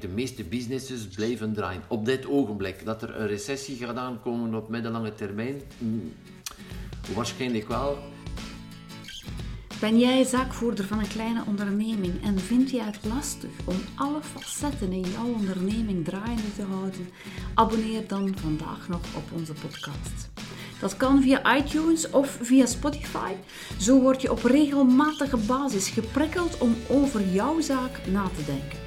de meeste businesses blijven draaien. Op dit ogenblik. Dat er een recessie gaat aankomen op middellange termijn, mm, waarschijnlijk wel. Ben jij zaakvoerder van een kleine onderneming en vind jij het lastig om alle facetten in jouw onderneming draaiende te houden? Abonneer dan vandaag nog op onze podcast. Dat kan via iTunes of via Spotify. Zo word je op regelmatige basis geprikkeld om over jouw zaak na te denken.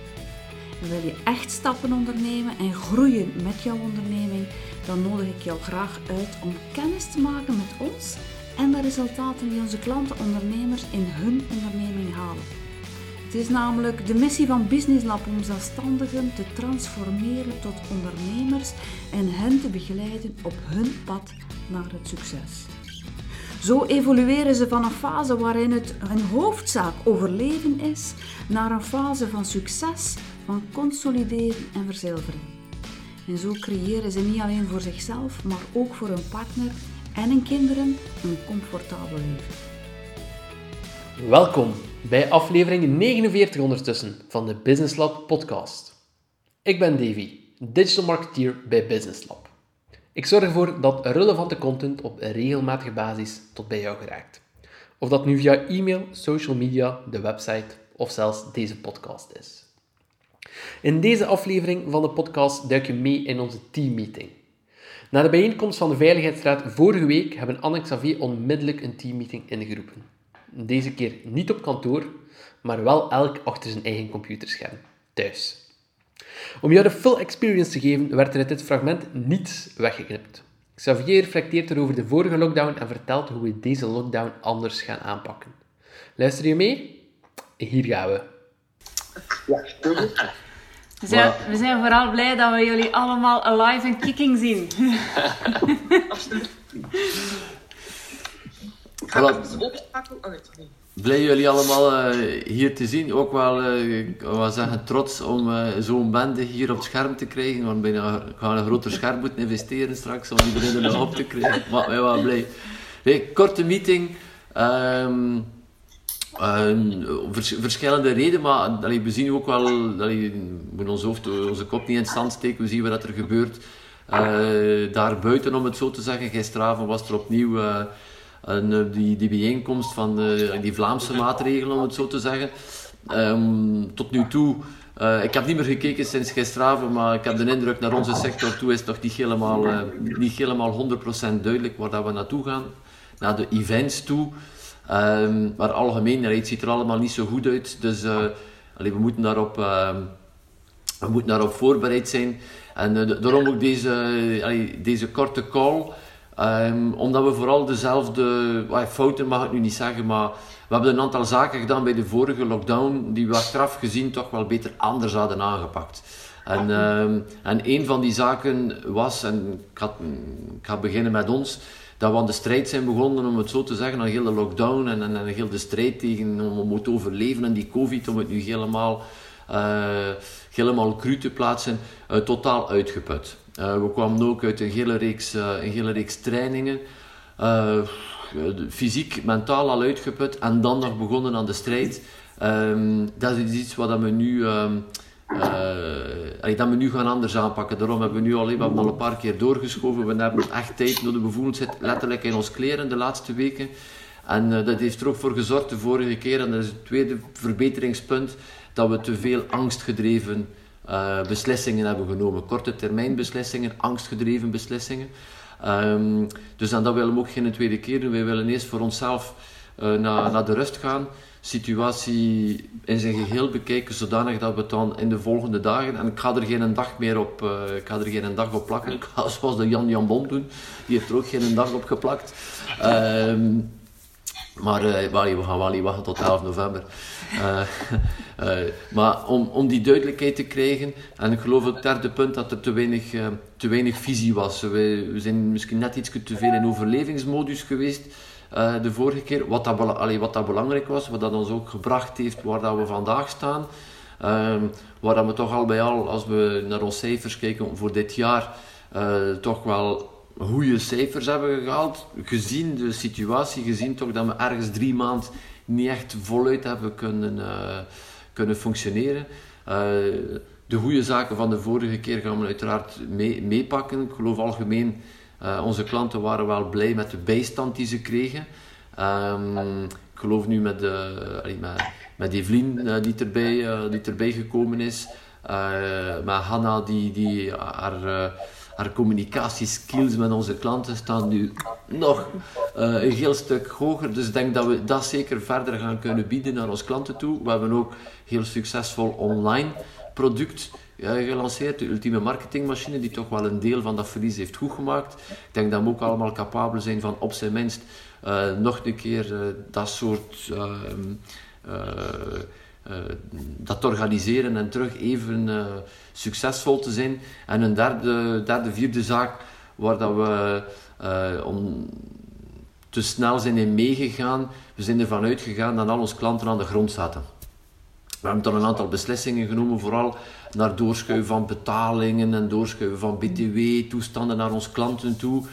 Wil je echt stappen ondernemen en groeien met jouw onderneming, dan nodig ik jou graag uit om kennis te maken met ons en de resultaten die onze klanten ondernemers in hun onderneming halen. Het is namelijk de missie van Business Lab om zelfstandigen te transformeren tot ondernemers en hen te begeleiden op hun pad naar het succes. Zo evolueren ze van een fase waarin het een hoofdzaak overleven is, naar een fase van succes, van consolideren en verzilveren. En zo creëren ze niet alleen voor zichzelf, maar ook voor hun partner en hun kinderen een comfortabel leven. Welkom bij aflevering 49 ondertussen van de Business Lab podcast. Ik ben Davy, digital marketeer bij Business Lab. Ik zorg ervoor dat relevante content op regelmatige basis tot bij jou geraakt. Of dat nu via e-mail, social media, de website of zelfs deze podcast is. In deze aflevering van de podcast duik je mee in onze teammeeting. Na de bijeenkomst van de Veiligheidsraad vorige week hebben Anne Xavier onmiddellijk een teammeeting ingeroepen. Deze keer niet op kantoor, maar wel elk achter zijn eigen computerscherm, thuis. Om jou de full experience te geven, werd er uit dit fragment niets weggeknipt. Xavier reflecteert er over de vorige lockdown en vertelt hoe we deze lockdown anders gaan aanpakken. Luister je mee? Hier gaan we. Ja, we zijn, we zijn vooral blij dat we jullie allemaal alive en kicking zien. Absoluut. Blij jullie allemaal uh, hier te zien. Ook wel, uh, ik wil zeggen, trots om uh, zo'n bende hier op het scherm te krijgen. Want bijna gaan een groter scherm moeten investeren straks om die er nog op te krijgen. Maar wij wel blij. Hey, korte meeting. Um, vers verschillende redenen, maar allee, we zien ook wel, allee, we hoofd, onze kop niet in stand steken, we zien wat er gebeurt. daar buiten, om het zo te zeggen, gisteravond was er opnieuw en, uh, die, die bijeenkomst van die Vlaamse maatregelen, om het zo te zeggen. Um, tot nu toe, ik heb niet meer gekeken sinds gisteravond, maar ik heb de indruk naar onze sector toe is toch niet helemaal, niet helemaal 100% duidelijk waar dat we naartoe gaan. Naar de events toe. Um, maar algemeen, het ziet er allemaal niet zo goed uit. Dus allee, we, moeten daarop, we moeten daarop voorbereid zijn. En daarom ook deze, deze korte call. Um, omdat we vooral dezelfde fouten, mag ik nu niet zeggen, maar we hebben een aantal zaken gedaan bij de vorige lockdown die we achteraf gezien toch wel beter anders hadden aangepakt. En, en een van die zaken was, en ik ik ga beginnen met ons, dat we aan de strijd zijn begonnen, om het zo te zeggen, aan heel de lockdown en, en, en de strijd tegen om, te overleven en die covid, om het nu helemaal, uh, helemaal cru te plaatsen, uh, totaal uitgeput. Uh, we kwamen ook uit een hele reeks, een hele reeks trainingen. Fysiek, mentaal al uitgeput en dan nog begonnen aan de strijd. Um, dat is iets wat we nu, um, dat we nu gaan anders aanpakken. Daarom hebben we nu al, we hebben al een paar keer doorgeschoven. We hebben echt tijd nodig. We voelen het letterlijk in ons kleren de laatste weken. En dat heeft er ook voor gezorgd de vorige keer, en dat is het tweede verbeteringspunt, dat we te veel angstgedreven uh, beslissingen hebben genomen. Korte termijn beslissingen, angstgedreven beslissingen. Um, dus dan dat willen we ook geen tweede keer doen. Wij willen eerst voor onszelf uh, naar, naar de rust gaan. Situatie in zijn geheel bekijken, zodanig dat we het dan in de volgende dagen, en ik ga er geen dag meer op, uh, ik ga er geen dag op plakken, ik ga zoals de Jan Jan Bon doen, die heeft er ook geen dag op geplakt. Um, maar uh, we gaan wel wachten tot 11 november. Uh, maar om, om die duidelijkheid te krijgen, en ik geloof het derde punt dat er te weinig, te weinig visie was. We, we zijn misschien net iets te veel in overlevingsmodus geweest de vorige keer, wat dat, wat dat belangrijk was, wat dat ons ook gebracht heeft waar dat we vandaag staan. Um, waar dat we toch al bij al, als we naar onze cijfers kijken voor dit jaar, toch wel goede cijfers hebben gehaald. Gezien de situatie, gezien toch dat we ergens drie maanden niet echt voluit hebben kunnen, uh, kunnen functioneren. De goede zaken van de vorige keer gaan we uiteraard mee, meepakken. Ik geloof algemeen, uh, onze klanten waren wel blij met de bijstand die ze kregen. Um, ik geloof nu met, de, met, met Evelien uh, die, erbij, uh, die erbij gekomen is. met Hanna die, die haar haar communicatieskills met onze klanten staan nu nog een heel stuk hoger. Dus ik denk dat we dat zeker verder gaan kunnen bieden naar onze klanten toe. We hebben ook heel succesvol online product uh, gelanceerd, de ultieme marketingmachine, die toch wel een deel van dat verlies heeft goedgemaakt. Ik denk dat we ook allemaal capabel zijn van op zijn minst uh, nog een keer dat soort ehm, uh, dat te organiseren en terug even succesvol te zijn. En een derde, derde vierde zaak waar dat we om te snel zijn in meegegaan. We zijn ervan uitgegaan dat al onze klanten aan de grond zaten. We hebben dan een aantal beslissingen genomen, vooral naar doorschuiven van betalingen en doorschuiven van BTW-toestanden naar onze klanten toe.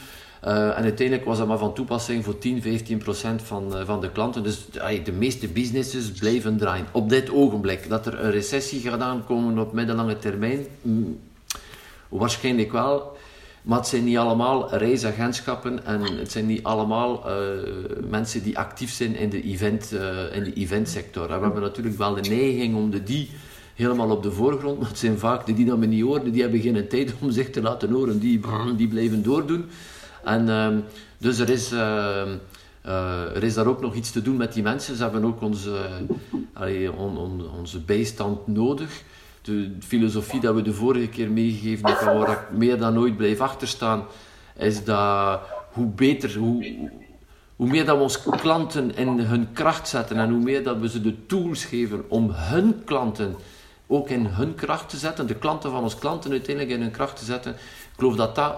Uh, en uiteindelijk was dat maar van toepassing voor 10, 15 procent van, uh, van de klanten. Dus de meeste businesses blijven draaien. Op dit ogenblik. Dat er een recessie gaat aankomen op middellange termijn, mm, waarschijnlijk wel. Maar het zijn niet allemaal reisagentschappen en het zijn niet allemaal mensen die actief zijn in de, event, in de eventsector. En we hebben natuurlijk wel de neiging om de die helemaal op de voorgrond, maar het zijn vaak de die dat we niet horen, die hebben geen tijd om zich te laten horen, die, die blijven doordoen. En um, dus er is, uh, uh, er is daar ook nog iets te doen met die mensen. Ze hebben ook onze, on, on, onze bijstand nodig. De filosofie dat we de vorige keer meegegeven hebben, waar ik meer dan ooit blijf achterstaan, is dat hoe beter, hoe, hoe meer dat we onze klanten in hun kracht zetten en hoe meer dat we ze de tools geven om hun klanten ook in hun kracht te zetten, de klanten van onze klanten uiteindelijk in hun kracht te zetten, ik geloof dat dat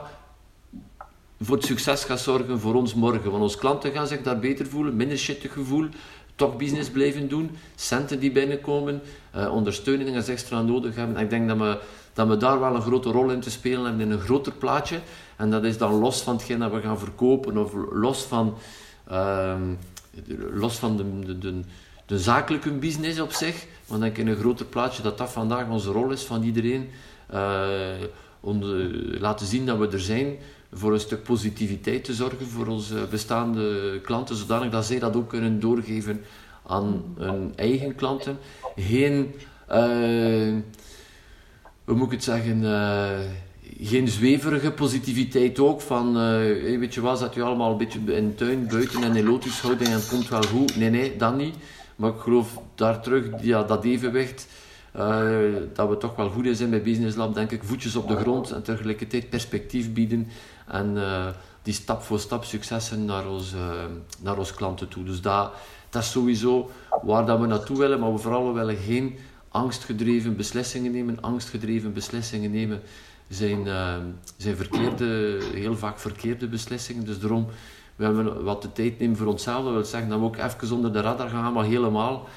voor het succes gaat zorgen voor ons morgen. Want onze klanten gaan zich daar beter voelen, minder shittig gevoel, toch business blijven doen, centen die binnenkomen, uh, ondersteuning als extra nodig hebben. ik denk dat we, dat we daar wel een grote rol in te spelen hebben in een groter plaatje. En dat is dan los van hetgeen dat we gaan verkopen of los van, uh, los van de, de, de, de, zakelijke business op zich. Want denk in een groter plaatje dat dat vandaag onze rol is van iedereen. Uh, om laten zien dat we er zijn voor een stuk positiviteit te zorgen voor onze bestaande klanten, zodanig dat zij dat ook kunnen doorgeven aan hun eigen klanten. Geen, uh, hoe moet ik het zeggen, uh, geen zweverige positiviteit ook van, uh, weet je wat, zet je allemaal een beetje in tuin, buiten en elotisch houden en het komt wel goed. Nee, nee, dat niet. Maar ik geloof daar terug, ja, dat evenwicht, dat we toch wel goed zijn bij Business Lab, denk ik, voetjes op de grond en tegelijkertijd perspectief bieden en uh, die stap voor stap successen naar onze, uh, naar onze klanten toe. Dus dat, dat is sowieso waar dat we naartoe willen, maar we vooral willen geen angstgedreven beslissingen nemen. Angstgedreven beslissingen nemen zijn, uh, zijn verkeerde, heel vaak verkeerde beslissingen. Dus daarom willen we wat de tijd nemen voor onszelf. Dat wil zeggen dat we ook even onder de radar gaan, maar helemaal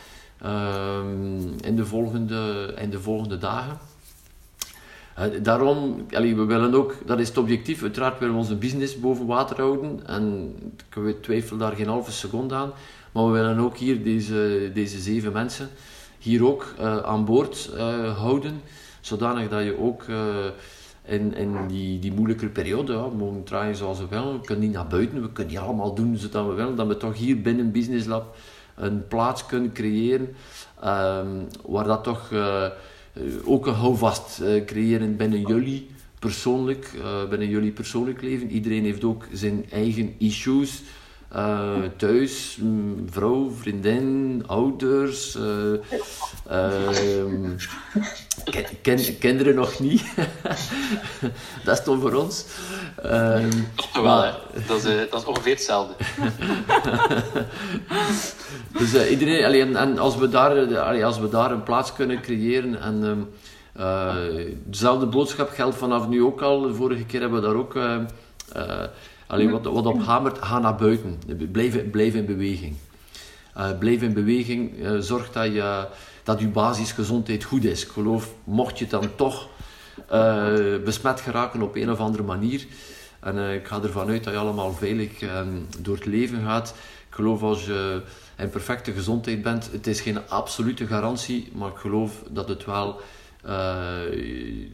in, de volgende, in de volgende dagen. Uh, daarom, allee, we willen ook, dat is het objectief, uiteraard willen we onze business boven water houden en ik twijfel daar geen halve seconde aan, maar we willen ook hier deze, deze zeven mensen hier ook uh, aan boord uh, houden, zodanig dat je ook in, in die, die moeilijke periode ja, mogen draaien zoals we willen. We kunnen niet naar buiten, we kunnen niet allemaal doen zoals we willen, dat we toch hier binnen Business Lab een plaats kunnen creëren um, waar dat toch eh, ook een houvast eh, creëren binnen jullie persoonlijk, eh, binnen jullie persoonlijk leven. Iedereen heeft ook zijn eigen issues. Uh, thuis, mm, vrouw, vriendin, ouders, uh, uh, ken, kinderen nog niet. dat is toch voor ons. Uh, wel, dat, is, dat is ongeveer hetzelfde. dus iedereen, allee, en, als, we daar, allee, als we daar een plaats kunnen creëren en ehm, dezelfde boodschap geldt vanaf nu ook al. Vorige keer hebben we daar ook Alleen wat, wat op hamert, ga naar buiten. Blijf, in beweging. Blijf in beweging. Uh, zorg dat je, dat je basisgezondheid goed is. Ik geloof, mocht je dan toch uh, besmet geraken op een of andere manier. En ik ga ervan uit dat je allemaal veilig ehm, door het leven gaat. Ik geloof als je in perfecte gezondheid bent, het is geen absolute garantie, maar ik geloof dat het wel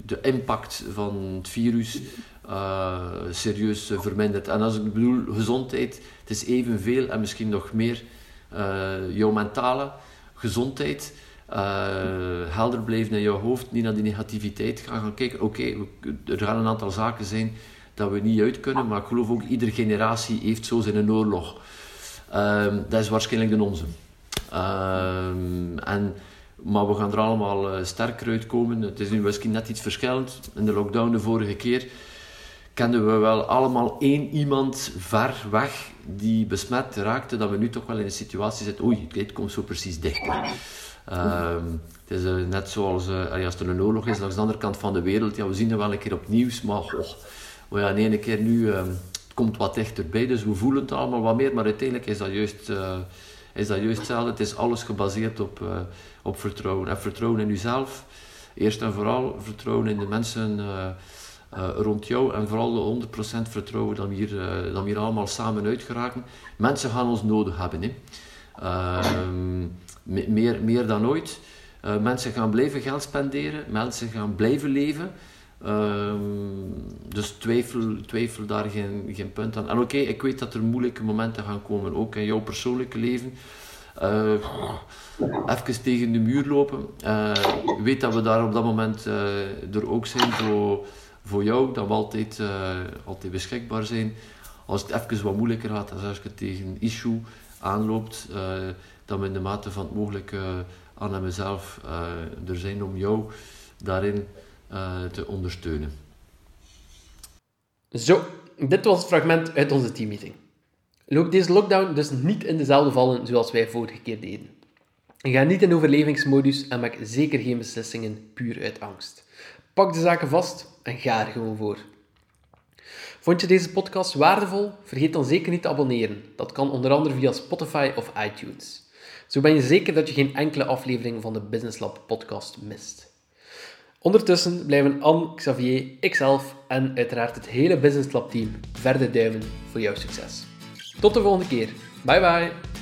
de impact van het virus serieus vermindert. En als ik bedoel gezondheid, het is evenveel en misschien nog meer jouw mentale gezondheid. helder blijven in jouw hoofd, niet naar die negativiteit gaan, kijken. Oké, er gaan een aantal zaken zijn dat we niet uit kunnen, maar ik geloof ook iedere generatie heeft zo zijn oorlog. Um, dat is waarschijnlijk de onze. Um, en, maar we gaan er allemaal uh, sterker uitkomen. Het is nu misschien net iets verschillend. In de lockdown de vorige keer kenden we wel allemaal één iemand ver weg die besmet raakte, dat we nu toch wel in een situatie zitten, oei, het komt zo precies dichter. Um, het is uh, net zoals uh, als er een oorlog is langs de andere kant van de wereld, ja, we zien het wel een keer op nieuws, maar oh, maar ja, in ene keer nu, um, het komt wat dichterbij, dus we voelen het allemaal wat meer, maar uiteindelijk is dat juist, is dat juist hetzelfde. Het is alles gebaseerd op, uh, op vertrouwen. En vertrouwen in jezelf, eerst en vooral vertrouwen in de mensen uh, rond jou en vooral de 100% vertrouwen dat we, hier, dat we hier allemaal samen uitgeraken. Mensen gaan ons nodig hebben. Hè. Ehm, meer, meer dan ooit. mensen gaan blijven geld spenderen, mensen gaan blijven leven. Um, dus twijfel, twijfel daar geen, geen punt aan. En oké, ik weet dat er moeilijke momenten gaan komen, ook in jouw persoonlijke leven. Uh, even tegen de muur lopen. Uh, weet dat we daar op dat moment uh, er ook zijn voor, voor jou, dat we altijd, altijd beschikbaar zijn. Als het even wat moeilijker gaat, als je tegen een issue aanloopt, dat we in de mate van het mogelijke aan mezelf er zijn om jou daarin uh, te ondersteunen. Zo, dit was het fragment uit onze teammeeting. Loop deze lockdown dus niet in dezelfde vallen zoals wij vorige keer deden. Ga niet in overlevingsmodus en maak zeker geen beslissingen puur uit angst. Pak de zaken vast en ga er gewoon voor. Vond je deze podcast waardevol? Vergeet dan zeker niet te abonneren. Dat kan onder andere via Spotify of iTunes. Zo ben je zeker dat je geen enkele aflevering van de Business Lab podcast mist. Ondertussen blijven Anne, Xavier, ikzelf en uiteraard het hele Business Club team verder duimen voor jouw succes. Tot de volgende keer. Bye bye!